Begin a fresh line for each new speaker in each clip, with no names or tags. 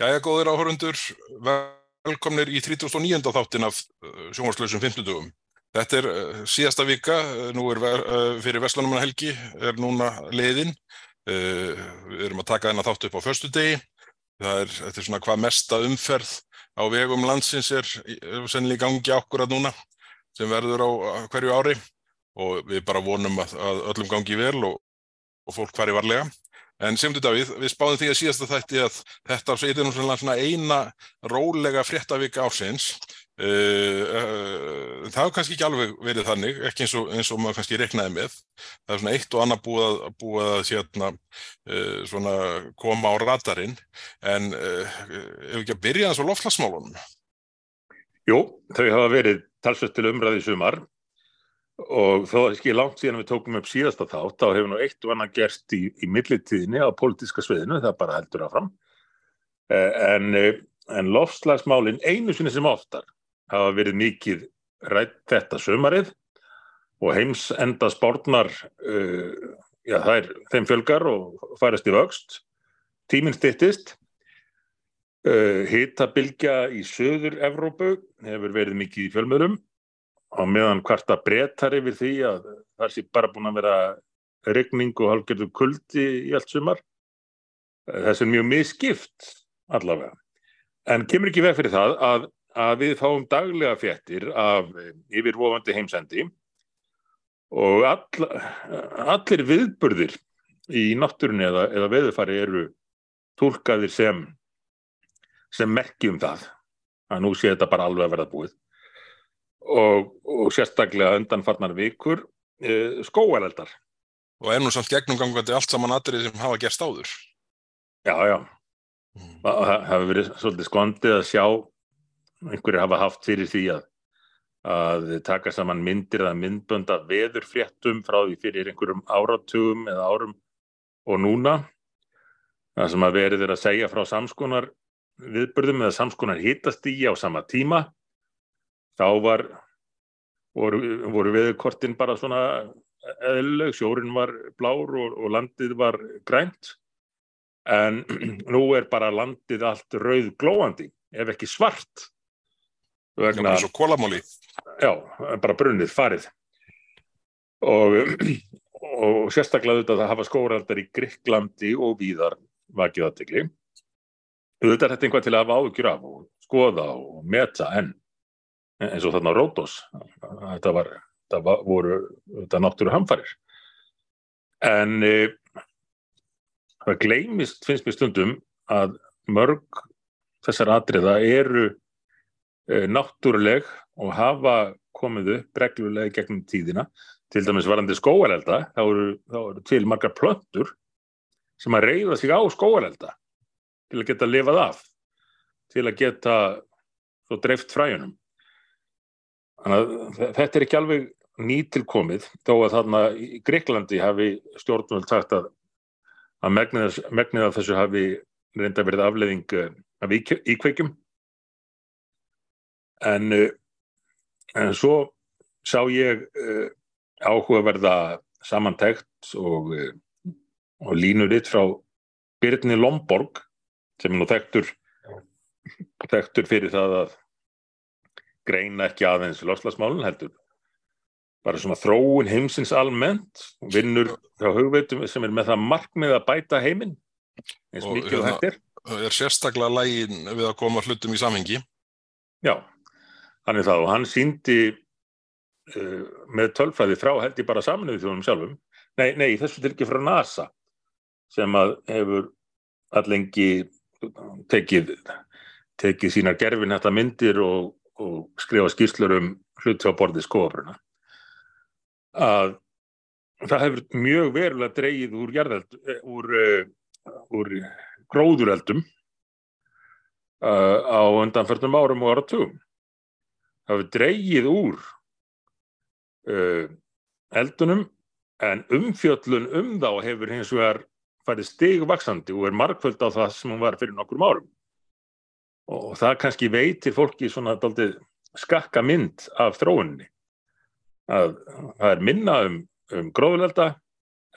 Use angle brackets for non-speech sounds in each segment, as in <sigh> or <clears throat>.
Jæja, góðir áhörundur, velkomnir í 39. þáttin af uh, sjónvarslösum 50 dugum. Þetta er uh, síðasta vika, uh, nú er fyrir Vestlunumanna helgi, er núna leiðin. Við erum að taka þennan þátt upp á förstu degi. Það er, þetta er svona hvað mesta umferð á vegum landsins er sennilega í gangi ákvörðað núna sem verður á hverju ári og við bara vonum að, að öllum gangi vel og, og fólk hvar í varlega. En semdu Davíð, við spáðum því að síðasta þætti að þetta er svona eina rólega fréttavika ársins. Uh, uh, það hefur kannski ekki alveg verið þannig, ekki eins og, eins og maður kannski reknaði með. Það er svona eitt og annað búið að, búið að sérna, uh, koma á radarinn. En ef við ekki að byrja þess á loftlagsmálunum?
Jú, þau hafa verið talsvöld til umræði sumar og þó að ekki langt síðan við tókum upp síðasta þátt, þá hefur nú eitt og annað gerst í, í millitíðinni á politiska sviðinu, það bara heldur áfram. Eh, en, eh, en lofslagsmálinn einu sinni sem oftar hafa verið mikið rætt þetta sömarið og heims enda spórnar, uh, eh, já það er þeim fjölgar og færast í vöxt, tíminn stittist, uh, hitabilgja í söður Evrópu hefur verið mikið í fjölmöðurum á meðan hvarta breytar yfir því að það sé bara búin að vera regning og halgerðu kuldi í allt sumar. Þess er mjög miskipt allavega. En kemur ekki veg fyrir það að, að við fáum daglega fjettir af yfirvofandi heimsendi og all, allir viðburðir í náttúrunni eða, eða veðufari eru tólkaðir sem, sem merkjum það. Að nú sé þetta bara alveg að verða búið og, og sérstaklega undanfarnar vikur e, skóareldar.
Og er nú samt gegnumgangandi allt saman aðrið sem hafa gerst áður?
Já, já. Mm. Það hefur verið svolítið skondið að sjá einhverju hafa haft fyrir því að að taka saman myndir eða myndbönda veðurfréttum frá því fyrir einhverjum áratugum eða árum og núna það sem að verið er að segja frá samskonar viðbörðum eða samskonar hittast í á sama tíma þá var, voru, voru veðurkortin bara svona eðluleg, sjórin var blár og, og landið var grænt. En <clears throat> nú er bara landið allt rauð glóandi ef ekki svart.
Vegna, Já, kólamóli
Já, bara brunnið, farið. Og, <clears throat> og sérstaklega þetta að hafa skóraldar í Gríklandi og víðar vakið aðtegli þetta er þetta einhvað til að hafa ágjur af og skoða og meta enn eins og þarna Rótos þetta, var, þetta var, voru þetta náttúru hamfarir en e, það gleimist finnst mér stundum að mörg þessar atriða eru e, náttúruleg og hafa komið upp reglulega gegnum tíðina. Til dæmis varandi skóarelda þá eru, þá eru til margar plöntur sem að reyða sig á skóarelda til að geta lifað af til að geta svo dreift fræjunum þetta er ekki alveg nýtilkomið þó að þarna í Greiklandi hafi stjórnvöld sagt að, að megnið af þessu hafi reynda verið afleðing eh, af íkveikjum. En, eh, en svo sá ég uh, áhugaverða samantækt og, og línuritt frá Byrni Lomborg sem er nú þekktur, þekktur fyrir það að greina ekki aðeins loslasmálun heldur. Bara svona þróun heimsins almennt vinnur hjá hugveitum sem er með það markmið að bæta heiminn eins og mikið
þetta er. Það er sérstaklega lægin við að koma hlutum í samhengi.
Já, hann er það og hann síndi uh, með tölfræði frá held ég bara saminuði þjónum sjálfum. Nei, nei, þessu til ekki frá NASA sem að hefur allengi tekið tekið sínar gerfin þetta myndir og og skrifa skýrslur um hluti á borði skoðabruna að það hefur mjög verulega dreyið úr, jarðeld, eh, úr, uh, úr gróðureldum uh, á undanförnum árum og áratugum. Það hefur dreyið úr eldunum en umfjöllun um þá hefur hins vegar farið stigvaksandi og er markvöld á það sem hún var fyrir nokkur árum og það kannski veitir fólki svona daldið skakka mynd af þróunni að það er minna um, um gróðlelda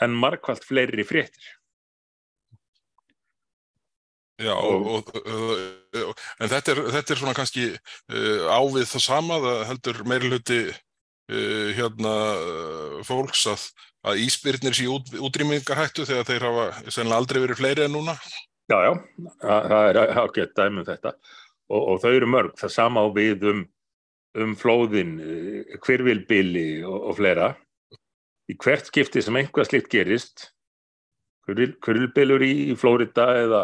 en markvælt fleiri fréttir
Já, og, og, en þetta er, þetta er svona kannski uh, ávið það sama, það heldur meiri hluti uh, hérna fólks að, að íspyrnir sé út, útrýmingarhættu þegar þeir hafa sennilega aldrei verið fleiri en núna.
Já, já, það, er ágætt dæmum þetta. Og þau eru mörg, það sama á við um, um flóðin, hvirvilbili og fleira. Í hvert skipti sem einhvað slikt gerist, hvirvilbilur í, í Flórida eða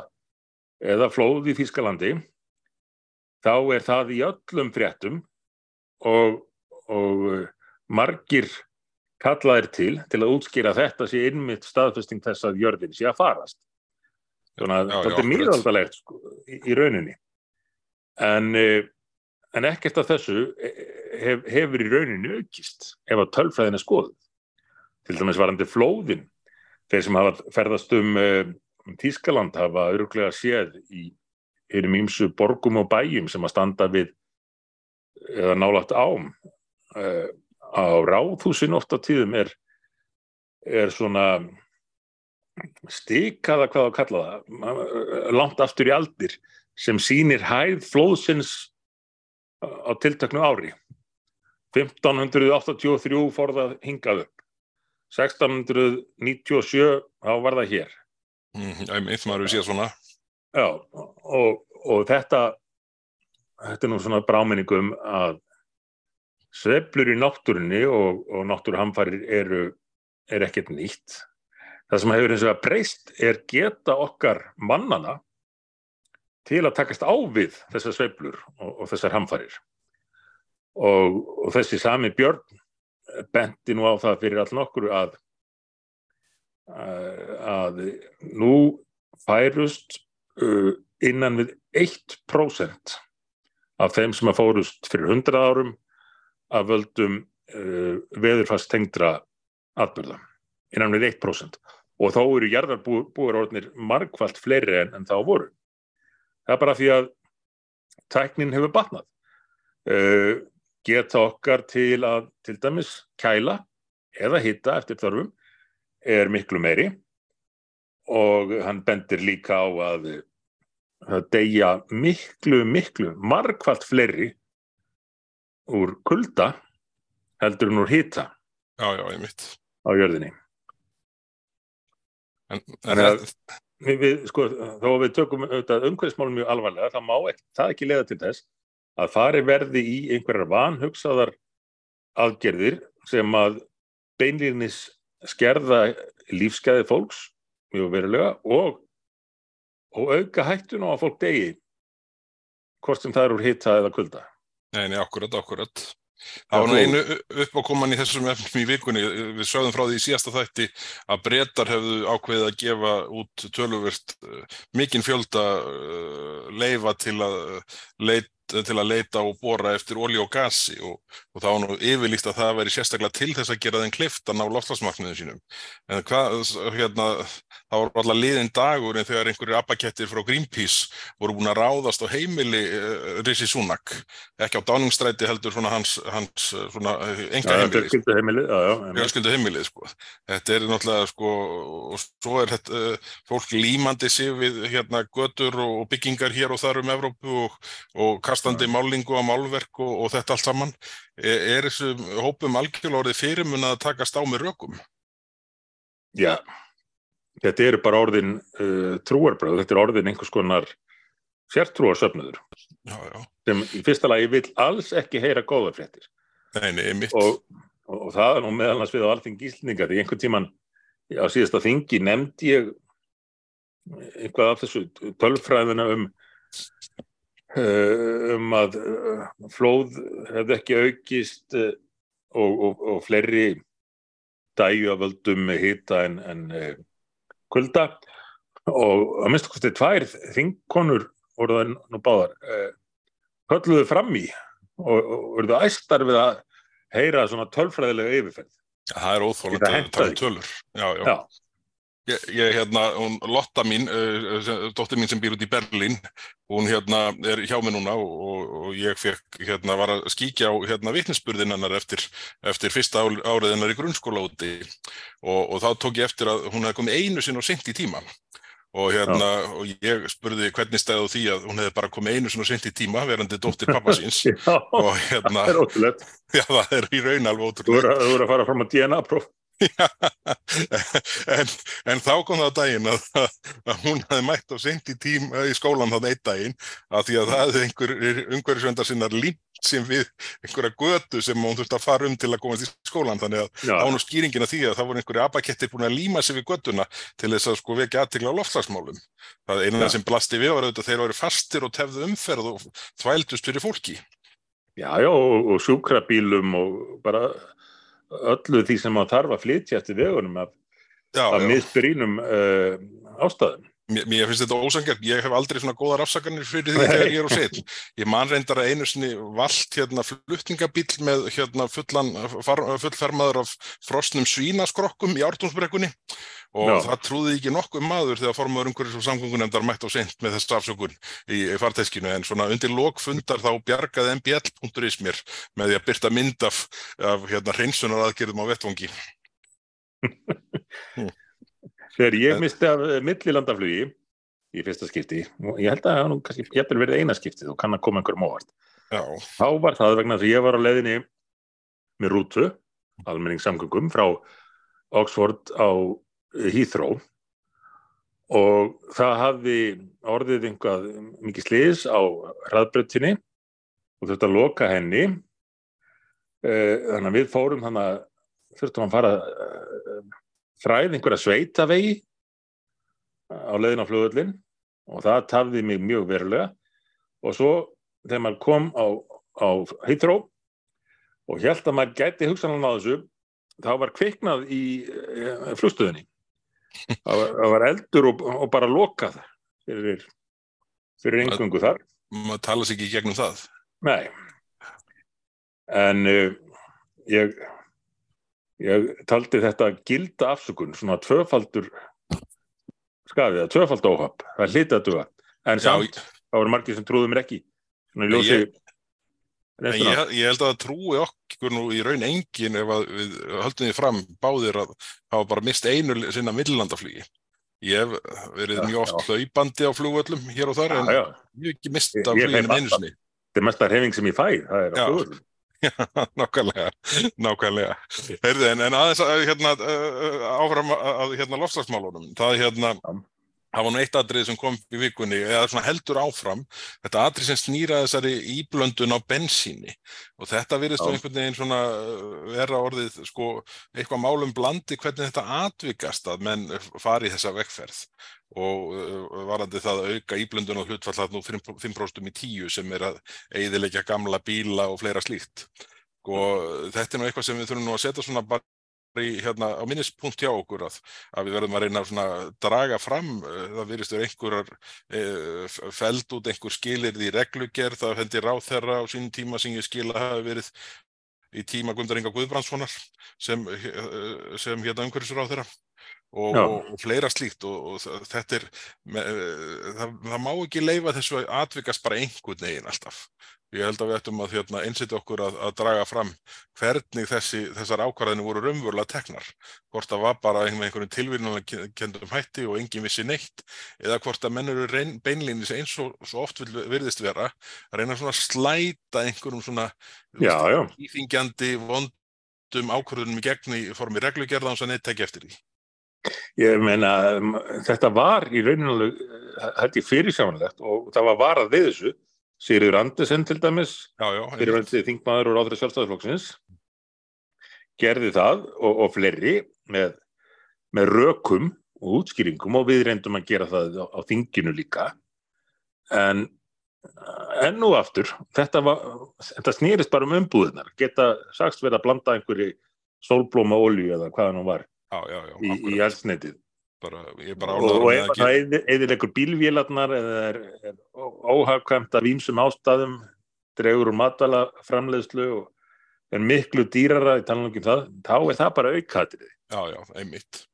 eða flóð í Þýskalandi þá er það í öllum fréttum og, og margir kallaðir til til að útskýra þetta sé innmitt staðfesting þess að jörðin sé að farast þetta er mýðaldalegt sko, í, í rauninni. En, en ekkert af þessu hef, hefur í rauninni aukist ef að tölfræðin er skoðuð. Til dæmis varandi flóðin. Þeir sem hafa ferðast um Tískaland hafa öruglega séð í einum ímsu borgum og bæjum sem að standa við eða nálagt ám. Á ráðhúsin ofta tíðum er, er svona stikaða hvað að kalla það langt aftur í aldir sem sínir hæð flóðsins á tiltaknu ári 1583 fór það hingað upp 1697 þá var það hér
Æmið, maður hefur síðan svona.
Já, og, og þetta, þetta er nú svona bráminningum að sveflur í náttúrunni og, og náttúruhamfarir eru er ekkert nýtt. Það sem hefur eins og að breyst er geta okkar mannana til að takast á við þessar sveflur og, og þessar hamfarir. Og þessi sami Björn benti nú á það fyrir all nokkru að að nú færust uh, innan við 1% af þeim sem að fórust fyrir 100 árum að völdum veðurfast tengdra atbyrða, innan við 1% og þá eru jarðarbúar orðinir margfalt fleiri en, en þá voru. Það er bara því að tæknin hefur batnað. Uh, geta okkar til að til dæmis kæla eða hitta eftir þörfum er miklu meiri og hann bendir líka á að það deyja miklu, miklu, margfalt fleiri úr kulda heldur en úr
mitt
á jörðinni
en, en það
við, við, sko, þó við tökum umhverfismálum mjög alvarlega, það má ekki, það ekki leiða til þess að fari verði í einhverjar vanhugsaðar aðgerðir sem að beinlýðnis skerða lífsgæði fólks mjög verulega og, og auka hættun á að fólk degi hvort sem það er úr hitta eða kulda.
Nei, nei, akkurat, akkurat. Það var nú einu uppákoman í þessum efnum í vikunni, við sögðum frá því í síðasta þætti að breytar hefðu ákveðið að gefa út töluvert mikinn fjölda leifa til að leit til að leita og bóra eftir olí og gasi og, og það var nú yfirlýst að það væri sérstaklega til þess að gera þenn klift að ná loftslagsmarkmiðum sínum. En hvað, hérna, það var alltaf liðin dagur en þegar einhverjir abbakettir frá Greenpeace voru búin að ráðast á heimili uh, Rishi Sunak, ekki á dáningsstræti heldur svona hans, hans svona enga
heimili. Fjölskyldu heimili, já, já.
Fjölskyldu heimili, sko. Þetta er náttúrulega, sko, og svo er þetta, uh, fólk límandi sig við hérna götur og byggingar hér og þar um Evrópu og, og kastandi málingu á málverk og, og þetta allt saman. Er, er þessu hópum algjörlega orðið fyrirmun að takast á með rökum?
Já, þetta eru bara orðin uh, trúarbröð, þetta er orðin einhvers konar sértrúarsöfnuður. Sem í fyrsta lagi vil alls ekki heyra góða fréttir.
Nei, nei,
og, og, og það er nú meðalans við á allting gíslninga því einhvern tíman á síðasta þingi nefndi ég eitthvað af þessu tölfræðina um um að eh, flóð hefði ekki aukist eh, og, og, og fleiri dæju að völdum hýta en, en kulda og að minnst okkur tvær þingkonur voru það nú báðar hölluðu fram í og, voruðu æstar við að heyra svona tölfræðilega yfirferð.
Það er óþólandi að tala um tölur. Já, já. já. Ég, hérna, hún, Lotta mín, uh, dóttir mín sem býr út í Berlín, hún hérna er hjá mig núna og, og, og ég fekk, hérna, var að skíkja á hérna vittnesburðin hennar eftir, eftir fyrsta árið hennar í grunnskóla úti. Og, og þá tók ég eftir að hún hefði komið einu sinn og senkt í tíma. Og hérna, og ég spurði hvernig stæði á því að hún hefði bara komið einu svona sent í tíma, verandi dóttir pappa <laughs> síns. Og hérna,
það er ótrúlegt. <laughs>
já það er í raun alveg ótrúlega
þú voru að fara fram á DNA-próf. <laughs>
en, en þá kom það daginn að, að hún hefði mætt á sent í tíma í skólan þannig einn daginn að því að það hefði einhver umhverfisvendar sinnar límt sem við einhverja götu sem hún þurfti að fara um til að komast í skólan þannig að án og skýringin að því að það voru einhverju abakettir búin að líma sig við göttuna til þess að sko vekja aðtegla á loftslagsmálum. Það eina
Já.
sem blasti við var auðvitað að þeir voru fastir og tefðu umferð og þvældust fyrir fólki.
Já, já, og, og sjúkrabílum og bara öllu því sem maður þarf að flytja eftir vegunum af, af
já.
misbrínum uh, ástæðum.
Mér, mér finnst þetta ósangjart, ég hef aldrei svona góðar afsakanir fyrir því þegar ég er á setl. Ég man reyndar að einu sinni vald hérna flutningabíl með hérna fullan, far, fullfermaður af frosnum svínaskrokkum í ártúnsbrekkunni og
Já.
það trúði ekki nokkuð maður þegar formaður umhverjus og samgöngunemndar mætt á sent með þess afsökun í, í farteskinu en svona undir lokfundar þá bjargaði mbl.is mér með því að byrta mynd af, af hérna hreinsunar aðgerðum á vettvangi. <laughs>
Þegar ég misti af eh, millilandaflugi í fyrsta skipti, og ég held að það nú kannski jafnvel verið eina skiptið og kann að koma einhverjum óvart.
Já,
Þá var það vegna að ég var á leiðinni með rútu, almenningssamgöngum, frá Oxford á Heathrow og það hafði orðið einhvað mikið sliðis á hraðbröttinni og þurfti að loka henni. Eh, Þannig að við fórum þannig að þurftum að fara eh, þræð einhverja sveitavegi á leiðin á flugvöllin og það tafði mig mjög verulega. Og svo þegar maður kom á, á Heathrow og held að maður gæti hugsanlega á þessu þá var kviknað í e, flugstöðinni. Það var, var eldur og, og bara lokað fyrir, fyrir engungu þar.
maður tala sig ekki gegnum það.
nei. En uh, ég ég taldi þetta gilda afsökun svona tvöfaldur skafið, að tvöfald óhapp. Það hlýtti að duga. En
Já,
samt, það voru margir sem trúðu mér ekki. Ljósi
Ég- En ég, ég held að það trúi okkur nú í raun engin ef að við höldum því fram báðir að hafa bara mist einu sinna millilandaflugi. Ég hef verið
Já,
mjög oft hlaupandi á flugvöllum hér og þar en
já,
ég hef ekki mist
Ég-
af
ég hleyp
einu sinni.
þetta er mesta hreyfing sem ég fæ það er á
Já. nákvæmlega, nákvæmlega. Heyrðu, en, en aðeins að, hérna, áfram að, hérna, lofslagsmálunum. Það, hérna, það var nú eitt atrið sem kom í vikunni, eða heldur áfram, þetta atrið sem snýra þessari íblöndun á bensíni og þetta virðist á einhvern veginn svona uh, vera orðið sko eitthvað málum blandi hvernig þetta atvikast að menn fari þessa vegferð og uh, varandi það að auka íblöndun og hlutfall að nú 5% í 10 sem er að eigðilegja gamla bíla og fleira slíkt. Og þetta er nú eitthvað sem við þurfum nú að setja svona bara í, hérna, á minnispunkt hjá okkur að, að við verðum að reyna að draga fram, uh, það virðist verið einhverjar uh, feld út einhver skilirði í reglugerð, það hendi ráþherra á sínum tíma sem ég skila hafi verið í tíma Gundar Inga Guðbrandssonar sem, sem hérna umhverfisráþherra og,
Já.
Og, og fleira slíkt og, og þetta er, með, uh, það, það má ekki leifa þessu að atvikast bara einhvern veginn alltaf. Ég held að við ættum að hérna, einsetja okkur að, að draga fram hvernig þessi, þessar ákvarðinu voru raunverulega teknar. Hvort það var bara einhver- einhverjum tilvíðunum kendum hætti og enginn vissi neitt eða hvort að menn eru reyn- beinlínis eins og svo oft virðist vera að reyna svona að slæta einhverjum svona íþingjandi vondum ákvarðunum í gegn í formi reglugerða og svo neitt ekki eftir því.
Ég meina þetta var í rauninu uh, held ég fyrirsjámanlegt og það var varað við þessu. Sigurður Andersen til dæmis fyrirvændi þingmaður og ráður sjálfstæðarflokksins gerði það og, og fleiri með, með rökum og útskýringum og við reyndum að gera það á, á þinginu líka. En enn og aftur þetta, var, þetta snýrist bara um umbúðunar geta sagst verið að blanda einhverju sólblóma olju eða hvað hann var
já, já, já,
í, í
akkurat.
eldsneitið
bara, bara
og, og ef
að
það eðilegur bílvélarnar eða er, er óhagkvæmt af ímsum ástæðum dregur úr matvælaframleiðslu og er miklu dýrara í talningum það, þá er það bara aukaðrið.
Já, já, einmitt.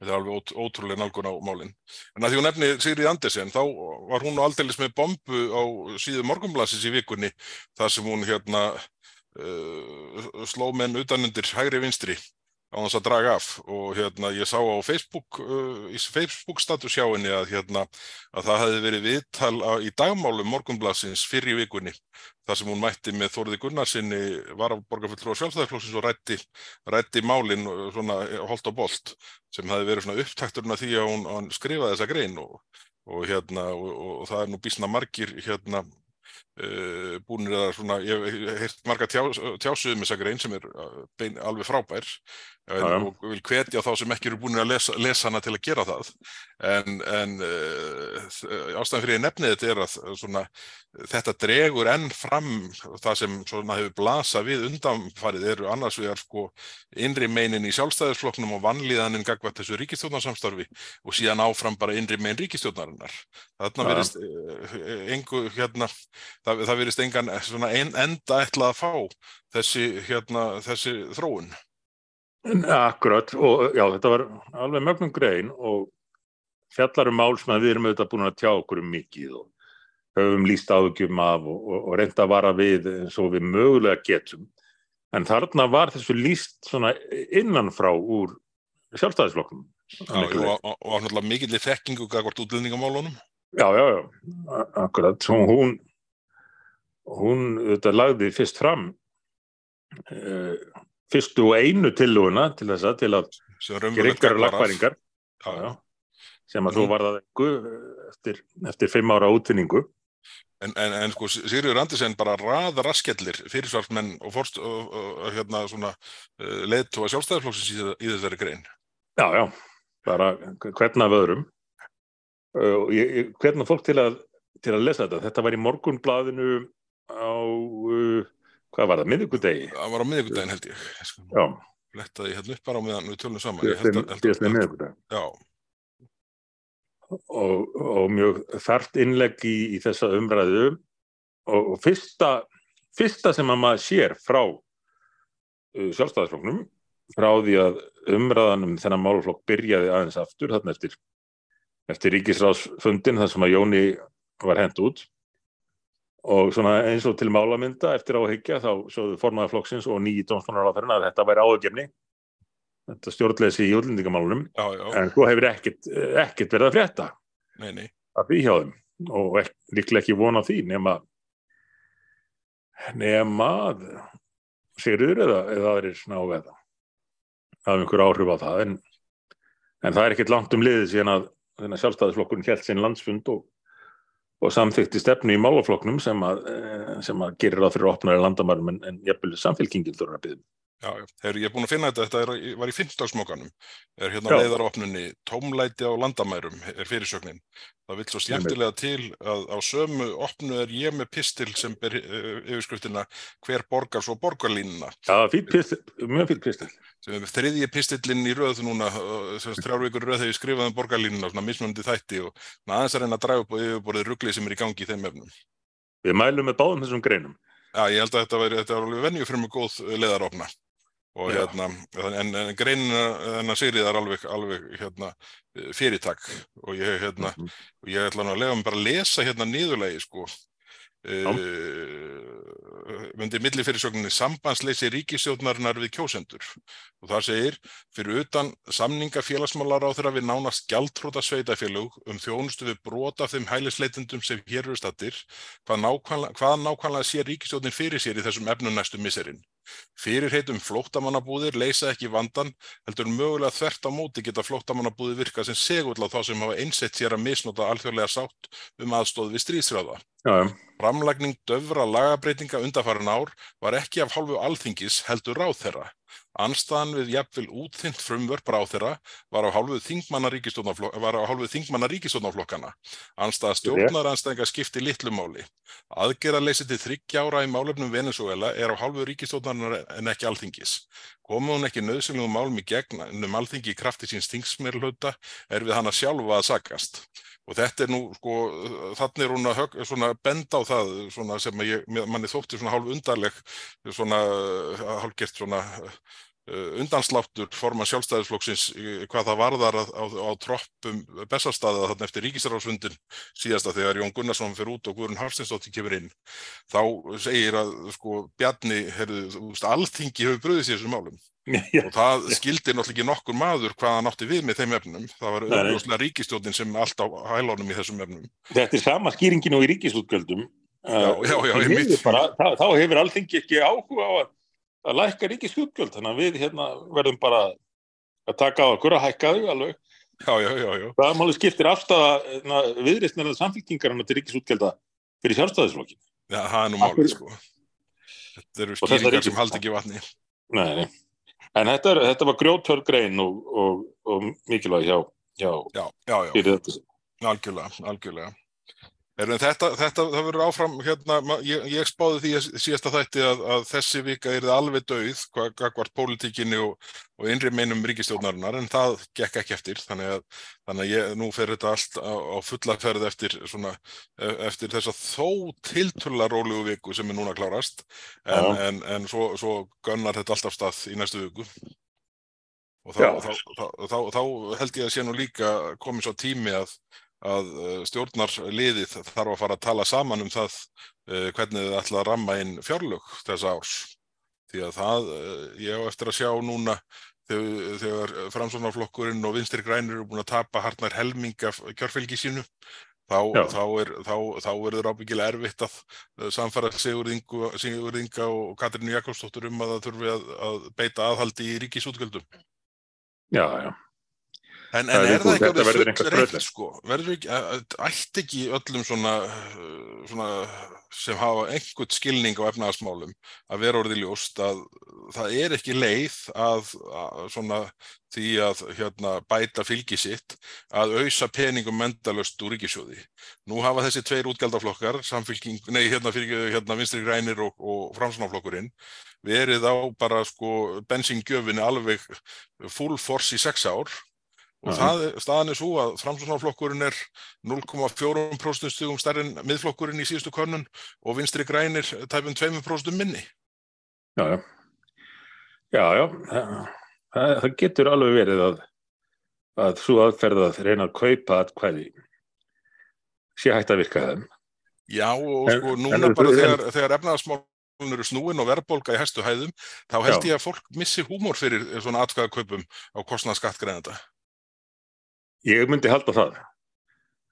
Þetta er alveg ót, ótrúlega nálgun á málinn. En að því hún nefni Sigrid Andersen, þá var hún aldeilis með bombu á síðu morgunblassis í vikunni, þar sem hún hérna uh, sló menn utanundir hægri vinstri á þess að draga af. Og hérna ég sá á Facebook, uh, í Facebook status hjá henni að hérna að það hefði verið viðtal á, í dagmálum morgunblassins fyrir vikunni þar sem hún mætti með Þóriði Gunnarsinni var af borgarfulltrú á sjálfstæðarflóksins og rætti, rætti málinn svona holt og bolt sem hefði verið svona upptakturinn að því að hún, hún skrifaði þessa grein og, og hérna og, og það er nú bísna margir hérna Uh, búinir að svona, ég hef heilt marga tjá, tjásuðum um þessa grein sem er uh, bein, alveg frábær en, og vil hvetja þá sem ekki eru búinir að lesa, lesa hana til að gera það. En, en uh, ástæðan fyrir ég nefnið þetta er að svona, þetta dregur enn fram það sem hefur blasað við undanfarið eru annars vegar sko innri meinin í sjálfstæðisflokknum og vannlíðaninn gagvað þessu ríkistjórnarsamstarfi og síðan áfram bara innri mein ríkistjórnarinnar þarna verist engu hérna það, það verist engan ein, enda ætlað að fá þessi, hérna, þessi þróun.
Akkurat og já þetta var alveg mögnum grein og fjallarum mál sem við erum auðvitað búin að tjá okkur um mikið og höfum líst áðugjum af og, og, og reynda að vara við eins og við mögulega getum. En þarna var þessu líst innanfrá úr sjálfstæðisflokknum.
Já, og, og náttúrulega mikill í þekkingu gagvart útlendingamálunum.
Já, já, já, akkurat. Hún hún þetta lagði fyrst fram uh, fyrstu og einu tilluguna til þess að til að gera ykkur lagfæringar. Sem að mm. þú varðað eftir, eftir fimm ára útvinningu
En, en, en sko Sigurður Andersen bara raða raskellir fyrirsvarsmenn og, forst, og, og hérna svona uh, leiðtóa sjálfstæðarflóksins í, í þessari grein.
Já, já, bara hvernig af öðrum. Uh, og hvernig fólk til að, til að lesa þetta, þetta var í morgunbladinu á, uh, hvað var það, miðugudegi?
Það var á miðugudegin held ég, sko. Lettaði hérna upp bara meðan við tölum saman.
Síðastlega miðugudegi.
Já,
og, og mjög þart innlegg í, í þessa umræðu og, og fyrsta, fyrsta sem að maður sér frá uh, sjálfstæðisflokknum frá því að umræðanum þennan málflokk byrjaði aðeins aftur þarna eftir, eftir ríkisráðsfundin þar sem að Jóni var hend út og svona eins og til málamynda eftir áhyggja þá svoðu formaði flokksins og nýji dómsmálar á þeirra að þetta væri áhugjefni þetta stjórnleysi í útlendingamálunum. En þú hefur ekkert, ekkert verið að frétta
nei, nei.
að því hjá þeim. Og ek, líklega ekki vona því nema nema sérur eða, eða aðrir sná eða hafa einhver áhrif á það en, en það er ekkert langt um liðið síðan að sjálfstæðisflokkurinn held sinn landsfund og, og samþykti stefnu í málaflokknum sem að, eh, sem að gerir það fyrir opnaði landamærum en, en jafnvel samfélkingin þurfa að byggja
Já, Heru, ég er búin að finna þetta, þetta er, var í fimmdagsmókanum, er hérna leiðaropnunni, tómlæti á landamærum er fyrirsögnin. Það vil svo skemmtilega til að á sömu opnu er ég með pistil sem ber uh, yfirskriftina hver borgar svo borgarlínuna.
Já, fýtt pistil, mjög fýtt pistil.
Sem er þriðji pistillinn í röðu núna, þrjárvíkur röð hefur skrifað um borgarlínuna, svona mismöndi þætti og aðeins er henn að draga upp og yfirborðið rugglið sem er í gangi í þeim efnum.
Við mælum með báðum þessum greinum.
Já, ég held að þetta var, þetta var alveg venju fyrir mjög góð leðaropna og hérna, en, en greinina þennan Sigrið er alveg, alveg hérna, fyrirtak og ég, hérna, mm -hmm. og ég ætla nú að lega mig bara að lesa hérna nýðulegi sko. Uh, myndi milli fyrirsögninni sambandsleysi ríkisjóðnarinnar við kjósendur. Og það segir fyrir utan samninga félagsmálar á þeirra við nánast gjaldtróta sveitafélug um þjónustu við brota þeim hælisleitendum sem hér eru stattir hvað nákvæmlega, hvað nákvæmlega sé ríkisjóðnin fyrir sér í þessum efnum næstu miserinn Fyrirheitum flóttamannabúðir leysa ekki vandan, heldur mögulega þvert á móti geta flóttamannabúðir virka sem segull á þá sem hafa einsett sér að misnota alþjóðlega sátt um aðstóð við stríðsröða. Framlagning döfra lagabreitinga undarfæran ár var ekki af hálfu alþingis heldur ráð þeirra. Anstaðan við jafnvel útþynt frumvörp ráþeira var á hálfuð þingmanna ríkistofnaflokkana. Anstaða stjórnaranstæðinga skipti litlumáli. Aðgerðarleysi til þryggjára í málefnum Venezuela er á hálfuð ríkistofnarinnar en ekki alþingis. Komum hún ekki nöðsynlegum málum í gegn um alþingi í krafti síns þingsmerlhauta er við hana sjálfa að sagast. Og þetta er nú, sko, þannig er hún að hög, svona, benda á það sem ég, manni þótti svona hálf undarleg, svona hálfgert svona undansláttur forman sjálfstæðisflokksins hvað það varðar á, á, á troppum bestastaða þarna eftir ríkisarásfundin síðasta þegar Jón Gunnarsson fyrir út og Guðrun Hafstinsdóttir kemur inn þá segir að sko Bjarni, heyrðu, alþingi hefur bröðið sér þessum málum. <laughs> Og það skildi náttúrulega ekki nokkur maður hvað hann átti við með þeim efnum. Það var auðvitað ríkistjórnin sem allt á hælónum í þessum efnum.
Þetta er sama skýringin og í ríkisútgjöldum.
Já, já, já, einmitt.
miður bara, þá, þá hefur alþingi ekki áhuga á að, að lækka ríkisútgjöld, þannig að við hérna, verðum bara að taka á okkur að hækka þau alveg.
já, já, já, já,
Það máli skiptir afstafa viðristnarlega samfélkingarna til ríkisútgjölda fyrir sjálfstæðisflokkin.
já, það er nú málið sko þetta eru skýringar sem haldi ekki vatni
Nei, nei. En þetta, er, þetta var grjótörg grein og, og, og mikilvæg hjá, hjá
já, já, já,
fyrir þetta.
algjörlega, algjörlega þetta, þetta, það verður áfram, hérna, ég, ég spáði því síðasta þætti að, að þessi vika er alveg dauð, gagvart pólitíkinni og, og innri meinum ríkistjórnarinnar, en það gekk ekki eftir, þannig að, þannig að ég, nú fer þetta allt á, á fulla ferð eftir, svona, e- eftir þessa þó tiltölla rólegu viku sem er núna klárast, en,
Já.
en, en svo, svo gunnar þetta allt af stað í næstu viku. Og þá, þá, þá, þá held ég að sé nú líka komið svo tími að að eh, stjórnarliðið þarf að fara að tala saman um það uh, hvernig þið ætla að ramma inn fjárlög þessa árs. Því að það, uh, ég á eftir að sjá núna þegar, þegar framsóknarflokkurinn og vinstri grænir eru búin að tapa hartnær helminga kjörfylgi sínu, þá, þá, er, þá, þá verður ábyggilega erfitt að samfara Sigurðingu- Sigurðinga og Katrínu Jakobsdóttur um að það þurfi að, að beita aðhaldi í ríkisútgjöldum.
Já, já.
En, en
er
það ekki alveg
eitthvað
full
skrautlega.
sko? Verður ekki, ætti ekki öllum svona, uh, svona sem hafa einhvern skilning á efnaðasmálum að vera orðið ljóst að það er ekki leið að, að svona því að hérna, bæta fylgi sitt að auðsa peningum mendalöst úr ríkisjóði. Nú hafa þessi tveir útgjaldaflokkar, nei hérna fyrir hérna vinstri grænir og, og framsunaflokkurinn verið á bara sko bensíngjöfinni alveg full force í sex ár og það, staðan er svo að framsóknarflokkurinn er 0,4% stugum stærri en miðflokkurinn í síðustu könnun og vinstri grænir tæpum 2% minni.
Já, já. Já, já. Það, það getur alveg verið að, að svo aðferð að reyna að kaupa atkvæði sé hægt að virka þeim.
Já og
En-
sko núna
en-
bara
en-
þegar, þegar efnaðasmálun eru snúin og verðbólga í hæstu hæðum, þá held
Já.
ég að fólk missi húmor fyrir svona atkvæðakaupum á kostnað skattgreinanda.
Ég myndi halda það.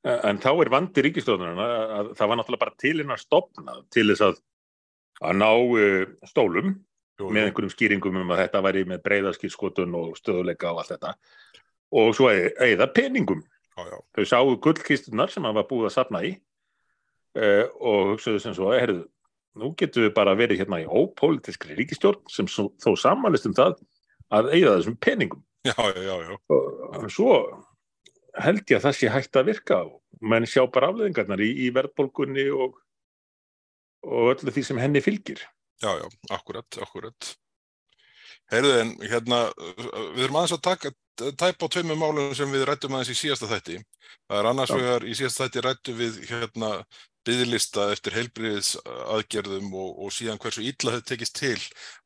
En þá er vandi ríkistofnarna að það var náttúrulega bara til hennar stopnað til þess að, að ná uh, stólum
Jú,
með einhverjum skýringum um að þetta væri með breyðarskilskotun og stöðuleika og allt þetta og svo eða peningum.
Já, já,
Þau sáu gullkistunar sem hann var búið að safna í uh, og hugsaðu sem svo, herðu, nú getum við bara verið hérna í ópolítiskri ríkistjórn sem svo, þó samanlist um það að eigða þessum peningum.
já, já, já, já.
Og svo held ég að það sé hægt að virka menn sjá bara afleðingarnar í, í verðbólgunni og, og öllu því sem henni fylgir.
Já, já, akkurat, akkurat. Heyrðu en hérna, við erum aðeins að taka tæpa á tveimur málum sem við rættum aðeins í síðasta þætti. Það er annars
Já.
vegar í síðasta þætti rættum við hérna byðlista eftir heilbriðis aðgerðum og, og síðan hversu illa þetta tekist til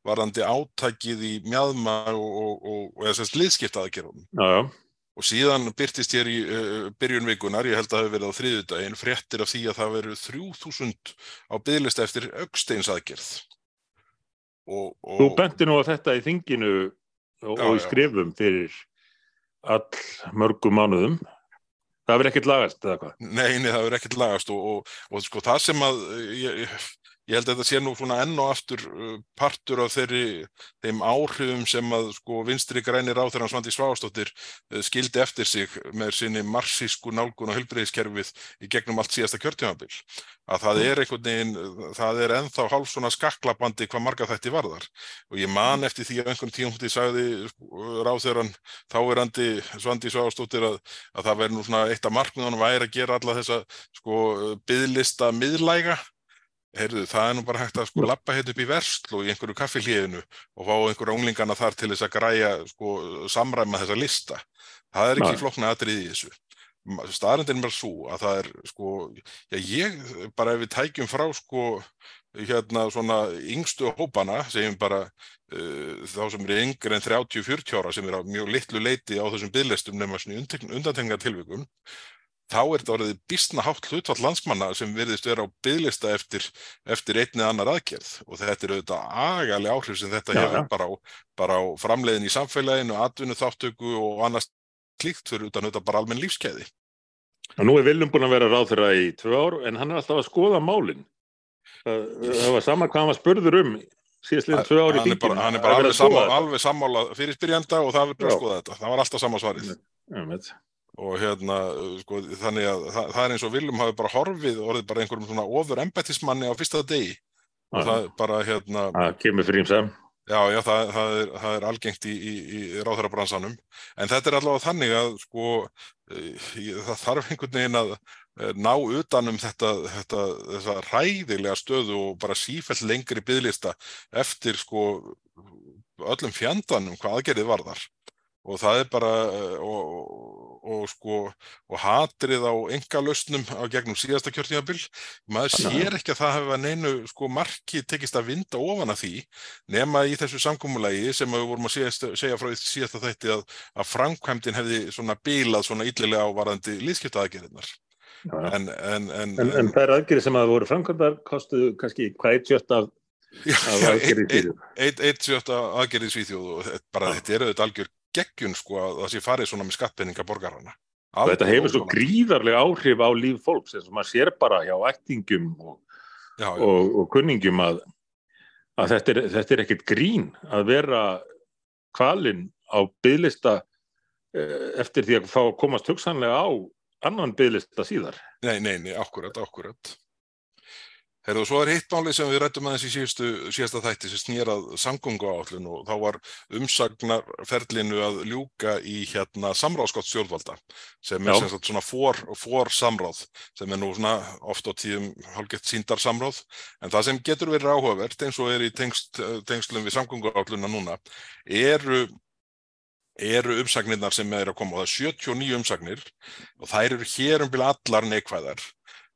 varðandi átækið í mjadma og, og, og, og eða sérst liðskipta aðgerðum.
Já, já,
Og síðan byrtist hér í uh, byrjun vikunar, ég held að það hefur verið á þriðjudaginn, fréttir af því að það veru 3000 á byðlista eftir augsteins aðgerð. Og, og,
þú benti nú að þetta í þinginu og,
Já,
og í skrifum fyrir all mörgum mánuðum. Það verður ekkert lagast eða hvað?
Nei, nei, það er ekkert lagast og, og, og sko það sem að ég, ég- held að þetta sé nú svona enn og aftur uh, partur af þeirri þeim áhrifum sem að sko vinstri grænir á þeirra Svandi Svávastóttir uh, skildi eftir sig með sinni marxísku nálgun og helbriðiskerfið í gegnum allt síðasta kjörtjómabil að það er einhvern veginn, uh, það er ennþá hálf svona skaklabandi hvað marga þætti varðar. Og ég man eftir því að einhvern tíum sagði ráðherran þáverandi Svandi Svávastóttir að að það verður nú svona eitt af markmiðunum væri að gera alla þessa sko byðlista miðlæga heyrðu, það er nú bara hægt að sko lappa hérna upp í versl og í einhverju kaffilíðinu og fá einhverju unglingana þar til þess að græja sko samræma þessa lista. Það er ekki
Nei.
flókna atrið í þessu. Staðrindin mér svo að það er sko, já ég, bara ef við tækjum frá sko, hérna svona yngstu hópana, segjum bara uh, þá sem eru yngre en 30-40 ára sem eru á mjög litlu leiti á þessum bygglistum nema svona undantengar tilvikum, þá er þetta orðið bísna hátt hlutfall landsmanna sem verðist vera á bygglista eftir, eftir einni annar aðgerð og þetta eru auðvitað agalega áhrif sem þetta hefur
já.
bara bara á framleiðin í samfélaginu, atvinnu þáttöku og annars klíkt fyrir utan auðvitað bara almenn lífskeiði.
Og nú er Viljum búin að vera ráðherra í tvö ár en hann er alltaf að skoða málin. Það, það var sama hvað hann var spurður um síðastliðin tvö ár í
Hann er hann er bara alveg, sammála, alveg sammála fyrir spyrjanda og það er bara að skoða þetta. Það var alltaf sama svarið. Og hérna, sko, þannig að það, það er eins og Viljum hafi bara horfið og orðið bara einhverjum svona ofur embættismanni á fyrsta degi. Og
Já.
það bara, hérna,
Það kemur fyrir ímsa.
Já, já, það, það, er, það er algengt í, í, í ráðherrabransanum. En þetta er allavega þannig að sko, eh, það þarf einhvern veginn að eh, ná utanum þetta, þetta, þessa ræðilega stöðu og bara sífælt lengri byðlista eftir sko öllum fjandanum hvað aðgerið varðar. Og það er bara, eh, og, og, og sko, og hatrið á engalustnum á gegnum síðasta kjörtímabil. Maður
að-
sér ekki að það hefur neinu sko marki tekist að vinda ofan að því nema í þessu samkómulagi sem við vorum að segja, segja frá í síðasta þætti að, að framkvæmdin hefði svona bílað svona liðskiptaðagerðinar.
Já, já.
En, en, en,
En, þær aðgerið sem að voru framkvæmdar kostuðu kannski hvað eitt af,
já,
aðgerið
eitt, sjötta aðgerið í Svíþjóð og bara, þetta er auðvitað algjör geggjun sko að það sé farið svona með skattpenninga borgarana.
Og þetta hefur svo gríðarlega áhrif á líf fólks eins og maður sér bara hjá ættingum og,
já, já,
og, og kunningum að, að þetta, er, þetta er ekkert grín að vera kvalinn á bygglista eftir því að fá að komast hugsanlega á annan bygglista síðar.
Nei, nei, nei, akkurat, akkurat. Herðu, svo er hitt málið sem við rættum aðeins í síðustu, síðasta þætti sem snýrað samgöngu áallun og þá var umsagnarferlinu að ljúka í hérna samráðskott stjórnvalda sem er sem sagt svona for, for samráð sem er nú svona oft á tíðum hálfgett síndar samráð. En það sem getur verið áhugavert eins og er í tengst, tengslum við samgöngu áalluna núna eru eru umsagnirnar sem er að koma. Og það er 79 umsagnir og þær eru hér um byrja allar neikvæðar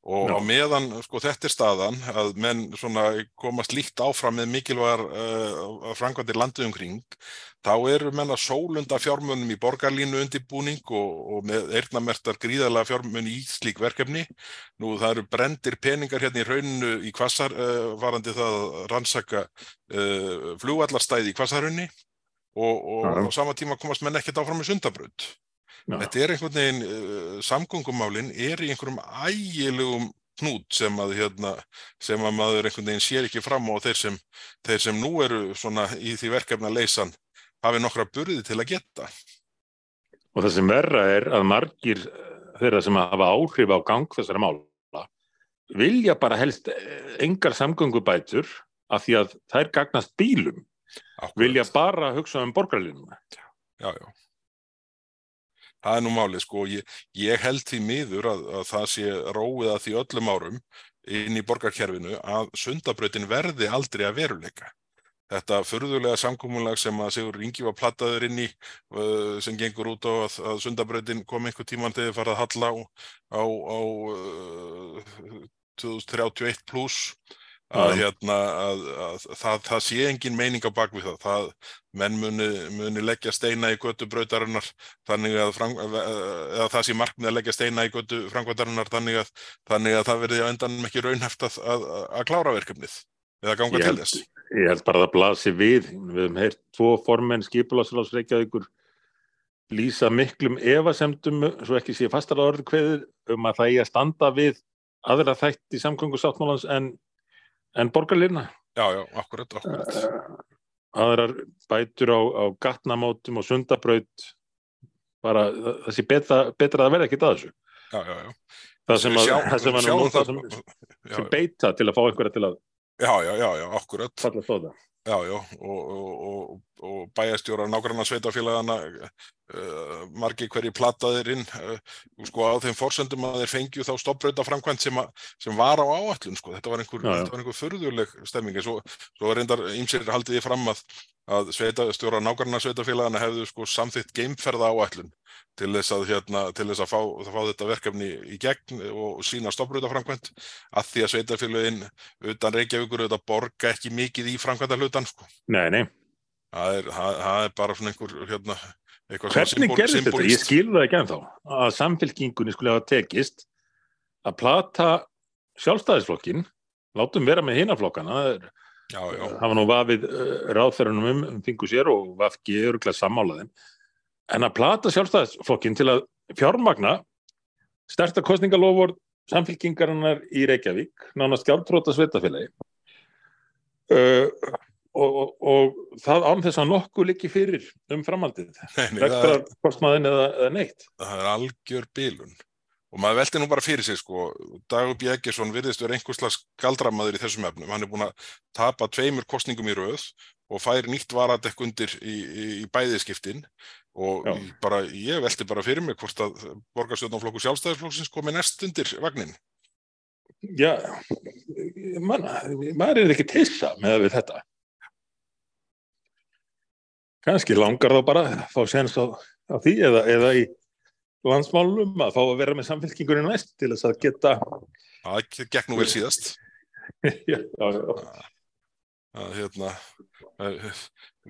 og
Já.
á meðan sko þetta er staðan að menn svona komast líkt áfram með mikilvægar uh, framkvæmdir landið umkring þá eru menn að sólunda fjármunum í borgarlínu undirbúning og, og með eirnamertar gríðalega fjármun í slík verkefni. Nú það eru brendir peningar hérna í rauninu í kvassar uh, varandi það að rannsaka uh, flugvallarstæði í kvassarunni og, og á sama tíma komast menn ekkert áfram með sundabraut
Já.
Þetta er einhvern veginn, uh, samgöngumálin er í einhverjum ægilegum hnút sem að, hérna, sem að maður einhvern veginn sér ekki fram á og þeir sem, þeir sem nú eru svona í því verkefna leysan hafi nokkra burði til að geta.
Og það sem verra er að margir eh, þeirra sem hafa áhrif á gang þessara mála vilja bara helst eh, engar samgöngubætur af því að þær gagnast bílum,
Akkúrat.
vilja bara hugsa um borgarlínuna.
Já, já. Það er nú málið, sko. Ég, ég held því miður að, að það sé róið að því öllum árum inn í borgarkerfinu að sundabrautin verði aldrei að veruleika. Þetta förðulega samkómulag sem að Sigur Ingi var plattaður inn í uh, sem gengur út á að, að sundabrautin kom einhver tíman þegar þið farið að halla á, á, á uh, 2031 pluss að, hérna, að, að það, það sé engin meining á bakvið það. það menn muni, muni leggja steina í götu brautarinnar þannig að, fram, eða það sé markmið að leggja steina í götu framkvæmdarinnar þannig að, þannig að það verði á endanum ekki raunhæft að, að, að klára verkefnið eða ganga
Ég
til þess.
Ég held bara að það blasi við. Við höfum heyrt tvo formenn skipulagsráðsreikjað ykkur lýsa miklum efasemdum, svo ekki sé fastar orð kveðið um að það eigi að standa við aðra þætt í samgöngu sáttmálans en, en borgarlirna.
Já, já, akkurat, akkurat.
Aðrar bætur á, á gatnamótum og sundabraut bara sé betra, betra að vera ekkert að þessu.
Já, já, já.
Það sem að,
Sjá-
það sem
það-
sem,
já,
sem beita til að fá einhverja til að
já, já, já, já, akkurat. Já, já, og, og, og, og bæjastjóra nágranna sveitafélagana uh, margir hverji plattaðir inn uh, sko á þeim forsendum að þeir fengju þá stopprauta framkvæmt sem, sem var á áallun sko, þetta var einhver,
Já, já.
þetta var einhver furðuleg stemming, svo, svo reyndar ýmsir haldið því fram að, að sveitastjóra nákvæmna sveitafélagana hefðu sko samþitt geimferða áætlun til þess að, hérna, til þess að fá, fá þetta verkefni í gegn og sína stoppröðaframkvæmt að því að sveitafélagin utan Reykjavíkur auðvitað borga ekki mikið í framkvæmda hlutan sko.
Nei, nei.
Það er, það, það er bara svona einhver, hérna,
Hvernig gerðist þetta? Ég skilði það ekki ennþá að samfélkingunni skulle hafa tekist að plata sjálfstæðisflokkin, látum vera með hinaflokkana, það var nú vafið uh, ráðferðunum um, um þingu sér og vafki öruglega sammálaðin, en að plata sjálfstæðisflokkin til að fjármagna sterta kostningalofur samfélkingarinnar í Reykjavík, nánast gjaldtróta sveitafélagi uh, og, og, og það án þess að nokkuð likki fyrir um framhaldið rektar kostmaðin eða, eða neitt.
það er algjör bílun og maður veldi nú bara fyrir sig sko. Dagur Bjeggesson virðist verið einhverslega skaldramæður í þessum efnum, hann er búin að tapa tveimur kostningum í rauð og fær nýtt varadekk undir í, í, í bæðiskiptin. Og bara, ég veldi bara fyrir mig hvort að borgarstjórnflokku sjálfstæðisflokksins komi næst undir vagnin
Já, man, maður er ekki tissa með þetta. Kannski langar þá bara að fá séns á, á því eða, eða í landsmálum að fá að vera með samfélkingunni næst til þess að geta
Það gekk nú vel síðast.
Já, <laughs> já, já
að, hérna,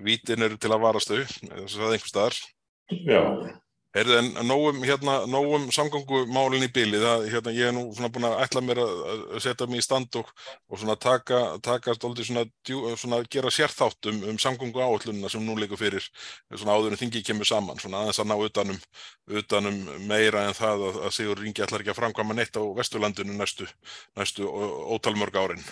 Vítin eru til að varast þau þess að einhver staðar.
Já
Heyrðu en nógum, hérna, nógum samgangumálinn í bíli, það, hérna, ég er nú svona búin að ætla mér að, setja mig í stand og, og svona taka, taka stolti svona, svona gera sérþátt um, um samgangu áallununa sem nú leikur fyrir svona áður en þingi kemur saman, svona aðeins að ná utanum, utanum meira en það að, að Sigur Ringi ætlar ekki að framkvæma neitt á Vesturlandinu næstu, næstu ótalmörg árin.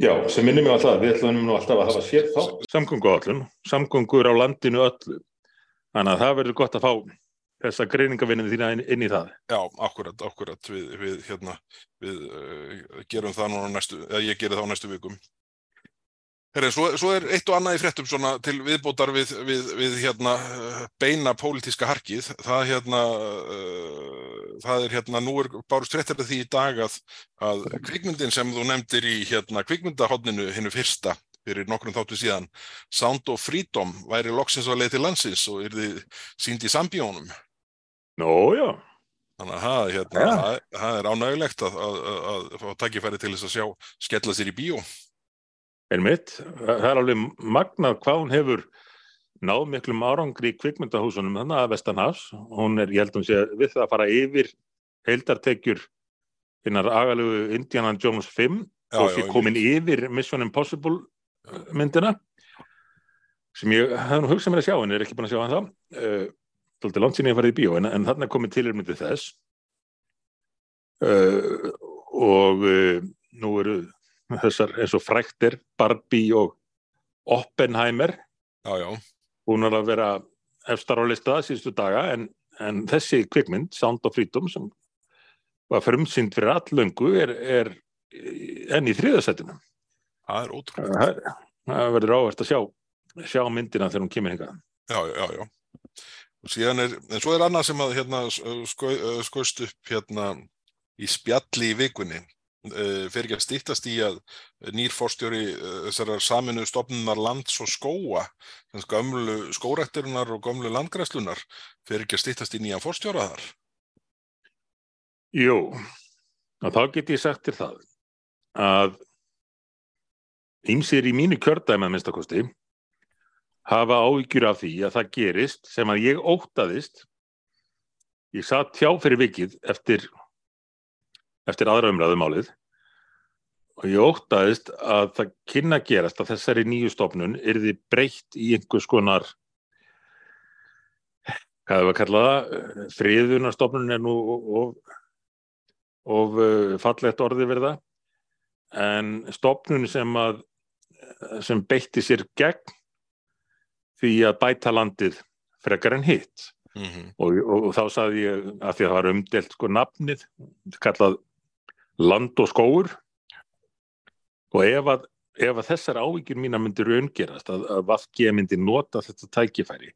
Já, sem minnum ég alltaf, við ætlum nú alltaf að hafa sérþátt samgangu áallun, samgangur á landinu öllu Þannig að það verður gott að fá þessa greiningavinninu þína inn, inn í það.
Já, akkurat, akkurat. Við, við, hérna, við uh, gerum það núna næstu, eða ég gerir það á næstu vikum. Herri, svo, svo er eitt og annað í fréttum svona til viðbótar við, við hérna, beina pólitíska harkið. Það, hérna, uh, það er hérna, nú er bárust fréttir því í dag að, að kvikmyndin sem þú nefndir í hérna, kvikmyndahotninu hinnu fyrsta fyrir nokkrum þáttu síðan Sound of Freedom væri loksins að leið til landsins og er þið sínd í sambíónum
Nó, já.
Þannig að það, hérna, ja. það, það er ánægulegt að, að, að, að fá takkifæri til þess að sjá skella sér í bíó.
Einmitt, það er alveg magnað hvað hún hefur náð miklum árangri í kvikmyndahúsunum þannig að Vestanhafs, hún er, ég held um sé við það að fara yfir heildartekjur hinnar agalegu Indiana Jones 5 já, og því komin yfir Mission Impossible myndina sem ég hef nú hugsað mér að sjá en er ekki búin að sjá hann þá Þóldi langt sín ég fara í bíó en, en er komið tilurmyndið þess uh, og uh, nú eru þessar eins og fræktir Barbie og Oppenheimer er að vera efstar á lista síðustu daga en, en þessi kvikmynd Sound of Freedom sem var frumsynd fyrir allöngu er, er enn í þriðasætinu
Það er ótrúlega.
Það verður áherskt að sjá, sjá myndina þegar hún kemur hinga.
Já, já, já. Er, en svo er annað sem að hérna skoist upp hérna í spjalli í vikunni. Fer ekki að stýttast í að nýr fórstjóri þessar saminu stopnunar lands og skóa gömlu skórættirunar og gömlu landgræslunar fer ekki að stýttast í nýjan fórstjóra þar
Jú og þá get ég sagt til það að ýmsir í mínu kjördæmi að minnstakosti hafa áhyggjur af því að það gerist sem að ég ótaðist ég satt hjá fyrir vikið eftir eftir aðra umræðum álið og ég ótaðist að það kynna gerast að þessari nýju stofnun er því breytt í einhvers konar hvað er það að kalla það friðunarstofnun er nú of, of uh, fallegt orði verða en stofnun sem að sem beitti sér gegn því að bæta landið frekar en hitt mm -hmm. og, og, og þá saði ég að því að það var umdelt sko nafnið kallað land og skóur og ef að, ef að þessar ávíkjur mína myndir raungerast að, að Vafge myndi nota þetta tækifæri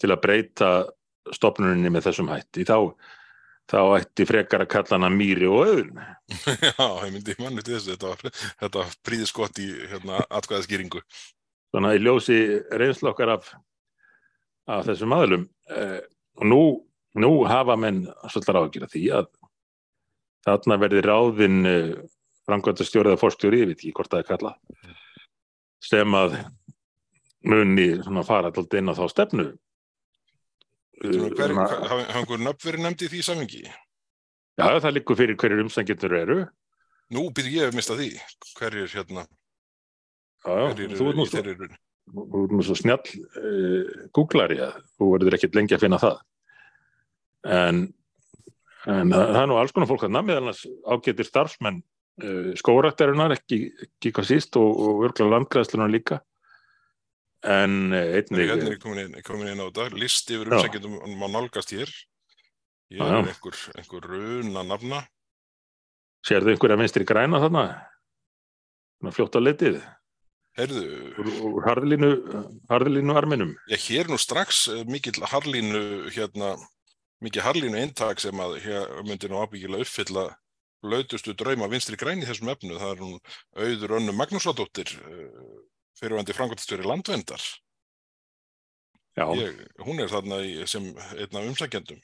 til að breyta stopnurinni með þessum hætti þá þá ætti frekar að kalla hana mýri og öðun. <laughs>
Já, ég myndi manni til þessu, þetta var, var príðiskott í hérna, atkvæðaskýringu.
Svona í ljósi reynslu okkar af, af þessum aðlum eh, og nú, nú hafa menn svolítið að því að þarna verði ráðin eh, framkvæmda stjórið að fórstjóri, ég veit ekki hvort það er kallað sem að muni fara alltaf inn á þá stefnu.
Hver, hafa einhver nöfn verið nefndi því samhengi?
Já, það likur fyrir hverjir umsækjendur eru.
Nú byrju ég að mista því. Hverjir hérna
Já, þú ert nú svo, nú svo snjall uh, googlari að þú verður ekkert lengi að finna það. En, en það, er nú alls konar fólk að namið annars ágetir starfsmenn uh, skóraktarinnar ekki, ekki hvað síst og, og örgla landgræðslunar líka. En uh, einnig
Hérna er ég komin inn, komin inn á þetta List yfir
Já.
umsækjendum má nálgast hér. Ég er einhver, einhver runa nafna.
Sérðu einhverja vinstri græna þarna? Fljótt á litið Úr harðlínu, harðlínu arminum.
Ég hér nú strax eh, mikill harlínu hérna, mikið harlínu eintak sem að hér myndi nú ábyggilega uppfylla lautustu drauma vinstri græn í þessum efnu það er hún auður önnu Magnúsladóttir fyrirvændi frangotastjóri landvendar
Já,
ég, hún er þarna í, sem einn af umsækjendum.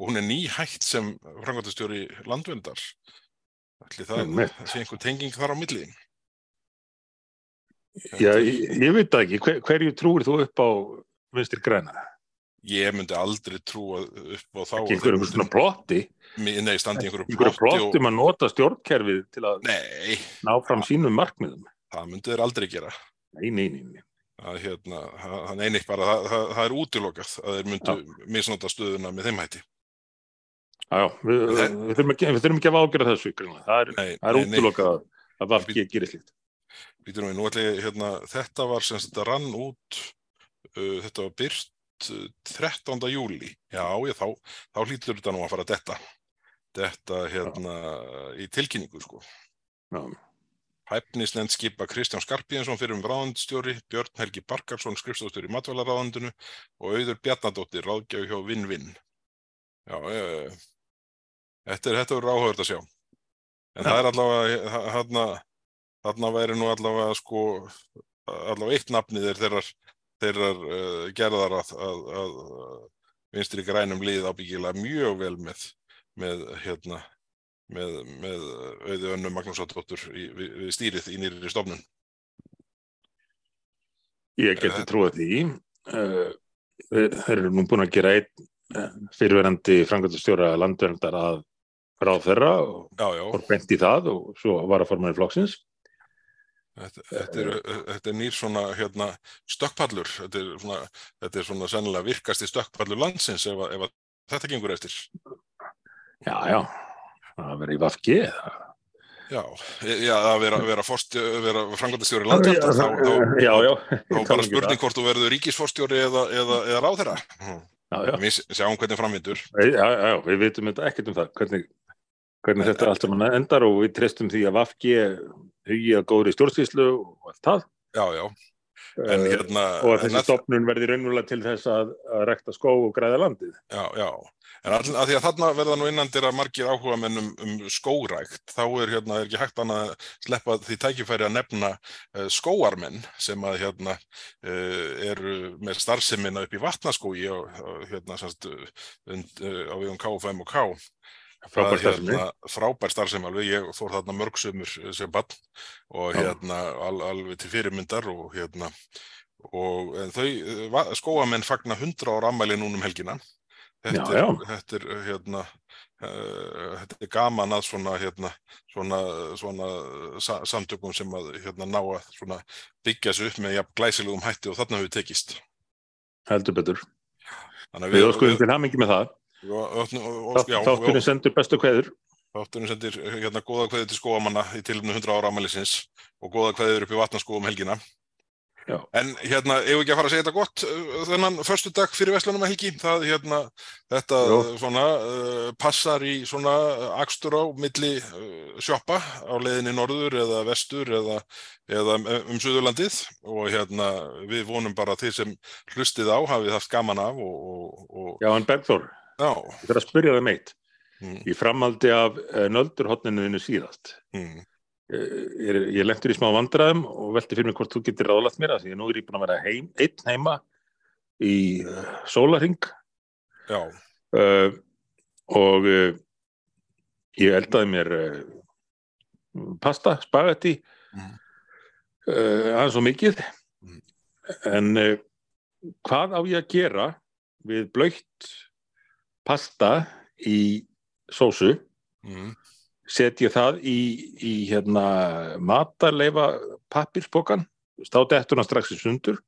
Og hún er nýhætt sem frangotastjóri landvendar ætli það það sé einhver tenging þar á milli
já ég, ég veit það ekki Hver, hverju trúir þú upp á vinstri græna?
ég myndi aldrei trúa upp á þá
Ekki
að
einhverjum svona plotti
Nei, standi í einhverju
einhverju
plotti
plottum að nota stjórnkerfið til að
Nei,
ná fram sínum markmiðum.
það myndu þeir aldrei gera.
Nei, nei, nei, nei.
Það, hérna, það, neini, bara, það, það, það er útilokað að þeir myndu misnota stöðuna með þeim hætti.
Já, við,
Það-
við, þurfum ekki, við þurfum ekki að ágjöra þessu. Það er, er útilokað að- að Vafki gerir slíkt.
Býtum við, nú ætla ég, hérna, þetta var sem þetta rann út, uh, þetta var byrt uh, 13. júli. Já, ég, þá, þá hlýtur þetta nú að fara detta. Detta, hérna, í tilkynningu, sko.
Já,
Hæfnisnefnd skipa Kristján Skarpíðinsson fyrir um ráðandstjóri, Björn Helgi Barkarsson skrifstofstjóri í matvælaráðandinu og Auður Bjarnadóttir ráðgjafi hjá Vinn-Vinn. Já, e, þetta er þetta verður áhugavert að sjá. En
Já.
það er allavega, þarna, þarna væri nú allavega sko, allavega eitt nafnið er þeirrar, þeirrar uh, gerðar að, að, að vinstri grænum lið ábyggilega mjög vel með, með hérna, með, með auði önnu Magnúsadóttur við, við stýrið í nýri stofnun.
ég geti trúið því. Uh, þeir, eru nú búin að gera einn fyrirverandi frangöndastjóra landverndar að ráð þeirra og fór bent í það og svo var að formanni flokksins.
Þetta, þetta, er, þetta er nýr svona hérna, stökkpallur, þetta er svona, þetta er svona sennilega virkasti stökkpallur landsins ef, að- ef að þetta gengur eftir.
Já, já, það verður í Vafki.
Já, já að vera, vera, vera frangvæntastjóri landverndar, þá, þá,
Já, já.
þá bara spurning hvort þú verður ríkisforstjóri eða, eða, eða ráðherra.
Já, já.
Við sjáum hvernig framvindur.
Já, já, já, við þetta ekkert um það, hvernig, hvernig þetta allt saman endar og við treystum því að Vafki hugi að góðri stjórnsýslu og allt það.
Já, já, en
Eh,
hérna...
og að þessi stopnun verði raunverulega til þess að, að rekta skó og græða landið.
Já, já, en all, að því að þarna verða nú innandir að margir áhuga menn um, skórækt, þá er hérna er ekki hægt að sleppa því tækifæri að nefna uh, skóarmenn sem að hérna uh, eru með starfseminna upp í vatnaskói hérna uh, und, uh, á við um KFM og K.
Frábær
Það,
starfsemi.
hérna, frábær starfsemi alveg, ég fór þarna mörgsumur sem bann og hérna al, alveg til fyrirmyndar og hérna og þau, skóamenn fagna 100 ára ammæli núna um helgina þetta,
Já,
er,
já.
þetta er hérna uh, þetta er gaman að svona hérna svona, svona sa, samtökum sem að hérna ná að svona byggja sig upp með jafn glæsilegum hætti og þarna hefur tekist
Heldur betur.
Þannig
Við óskuðum til hamingi með það. Þátturinn sendur bestu kveður.
Þátturinn sendir hérna góða kveður til skóamanna í tilumnu 100 ára amælisins og góða kveður upp í vatnaskó um helgina.
Já.
En hérna, ef ekki að fara að segja þetta gott uh, þennan förstu dag fyrir Vestlunum helgi, það hérna, þetta
Jó.
uh, svona uh, passar í svona akstur á milli uh, sjoppa á leiðinni norður eða vestur eða, eða um, Suðurlandið og hérna við vonum bara að þið sem hlustið á hafið haft gaman af og, og, og
Já, en Bergþór,
já,
ég þarf að spyrja það meitt.
mm,
Í framaldi af uh, nöldurhotninuðinu síðast.
mm,
ég, ég lendur í smá vandræðum og velti fyrir mig hvort þú getur ráðlagt mér að því að nú er ég búin að vera heim, einn heima í uh, sólaring
Já,
uh, og uh, ég eldaði mér pasta, spagetti uh, aðeins og mikið.
Mhm.
en hvað á ég að gera við blöytt pasta í sósu
mm.
set ég það í, í hérna, matarleifa pappirspokan státi eftir hann strax í sundur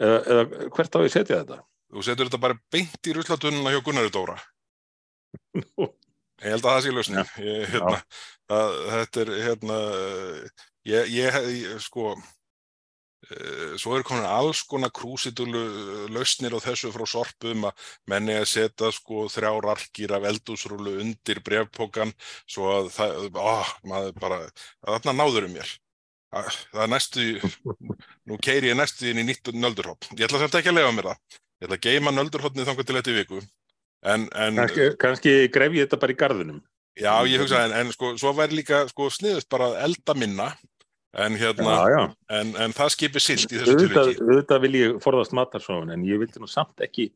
eða, eða hvert á ég setja þetta
þú setur þetta bara beint í ruslatununa hjá Gunnari Dóra. Ég held að það sé lausnin. Ég, hérna, þetta er, hérna, ég, ég, ég sko, svo er komin alls konar krúsitulu lausnir á þessu frá sorpum að menni að setja sko þrjár arkir af eldúsrúlu undir brefpokan svo að það, ó, maður bara, þarna náður um mér. Að- Það er næstu, nú keiri ég næstu inn í nýtt nöldurhótt. Ég ætla samt ekki að lega mér það. Ég ætla að geima nöldurhóttni þangar til þetta viku. En, en,
kannski, kannski gref ég þetta bara í garðinum
Já, ég hugsa, en, en sko, svo væri líka sko, sniðust bara elda minna en, hérna,
já, já.
en, en það skipi silt í þessu tilviki.
auðvitað vil ég forðast matarsóun en ég vildi nú samt ekki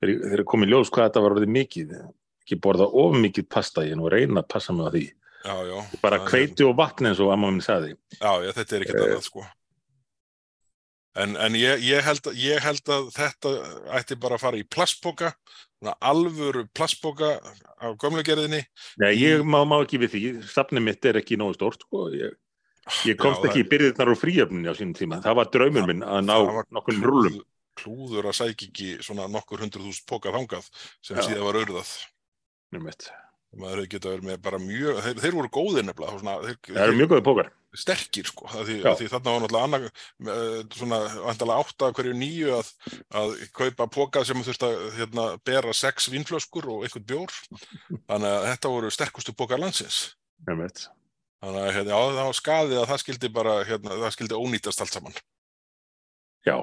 þegar komið ljós hvað þetta var orðið mikið ekki borða of mikið pasta ég nú reyna að passa mig á því
Já, já.
bara hveiti og vatn eins og amma minn sagði
Já, þetta er ekkert
Eh.
annað, sko. En, en ég, ég, held, ég held að þetta ætti bara að fara í plastboka, alvöru plastboka á gömlugerðinni.
Nei, ég má, má ekki við því, safnið mitt er ekki nógu stórt sko. ég, ég komst
Já,
ekki í byrðirnar og fríöfninni á sínum tíma, það var draumur minn að ná nokkur rúlum
klúður- að sækja ekki svona nokkur hundruð þúsund póka þangað sem
Já.
síðan var auðvitað. Maður hefði getað verið með bara mjög, þeir, þeir voru góðir nefnilega, svona, þeir,
það eru mjög góði pókar.
sterkir sko, því, því þarna var náttúrulega annar, eh, svona vandalega átta hverju nýju að, að kaupa póka sem þurft að hérna, bera sex vínflöskur og einhvern bjór. Þannig að þetta voru sterkustu pókar landsins.
Einmitt.
Þannig að hérna, já, það var skaðið að það skildi bara hérna, það skildi ónýtast allt saman.
Já,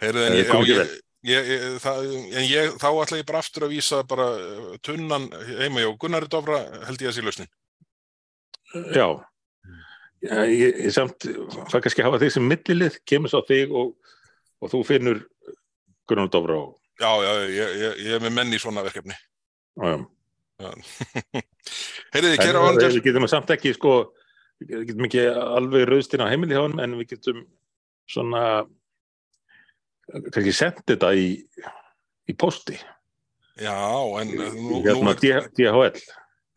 Heyrðu, en ég, já, ég, ég, það, en ég, þá ætla ég bara aftur að vísa bara eh, tunnan heima hjá Gunnari Dofra held ég að sé lausnin.
Já. ég, samt, það kannski hafa þig sem millilið, kemur svo þig og, og þú finnur Gunnar Dófra og
Já, já, ég, ég, ég er með menn í svona verkefni.
Já, já. <laughs>
Heyrðu,
En
kæra
við
áhendur
við getum samt ekki sko, við getum ekki alveg rauðstinn á heimili hjá hann en við getum svona kannski sendt þetta í, í posti
Já, en nú, nú
hérna DHL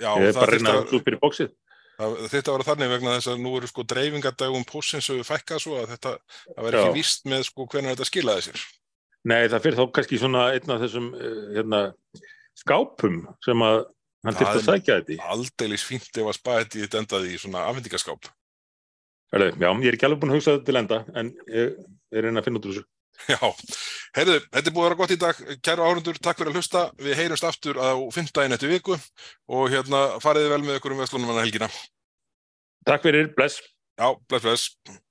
já,
ég er
það
bara að
þyrfti
reyna
að,
að út fyrir bóksið
það að vera þannig vegna þess að nú eru sko dreifingadagum pósins hefur fækkað svo að þetta það verður
Já.
ekki víst með sko hvernig þetta skilaði sér.
nei það fyrir þá kannski svona einn af þessum uh, hérna, skápum sem að hann
Það
þyrfti að sækja þetta í
Aldeilis fínt ef að spaðið þetta endaði í svona afhendingaskáp.
Já, ég er ekki alveg búin að hugsa þetta til enda en ég er reyna að finna út úr þessu
Já, heyrðu, þetta er búið að vera gott í dag. Kæru áhundur, takk fyrir að hlusta. Við heyrumst aftur á fimmtægin eftir viku og hérna fariði vel með ykkur um vestlunum hann helgina.
Takk fyrir, bless
Já, bless, bless.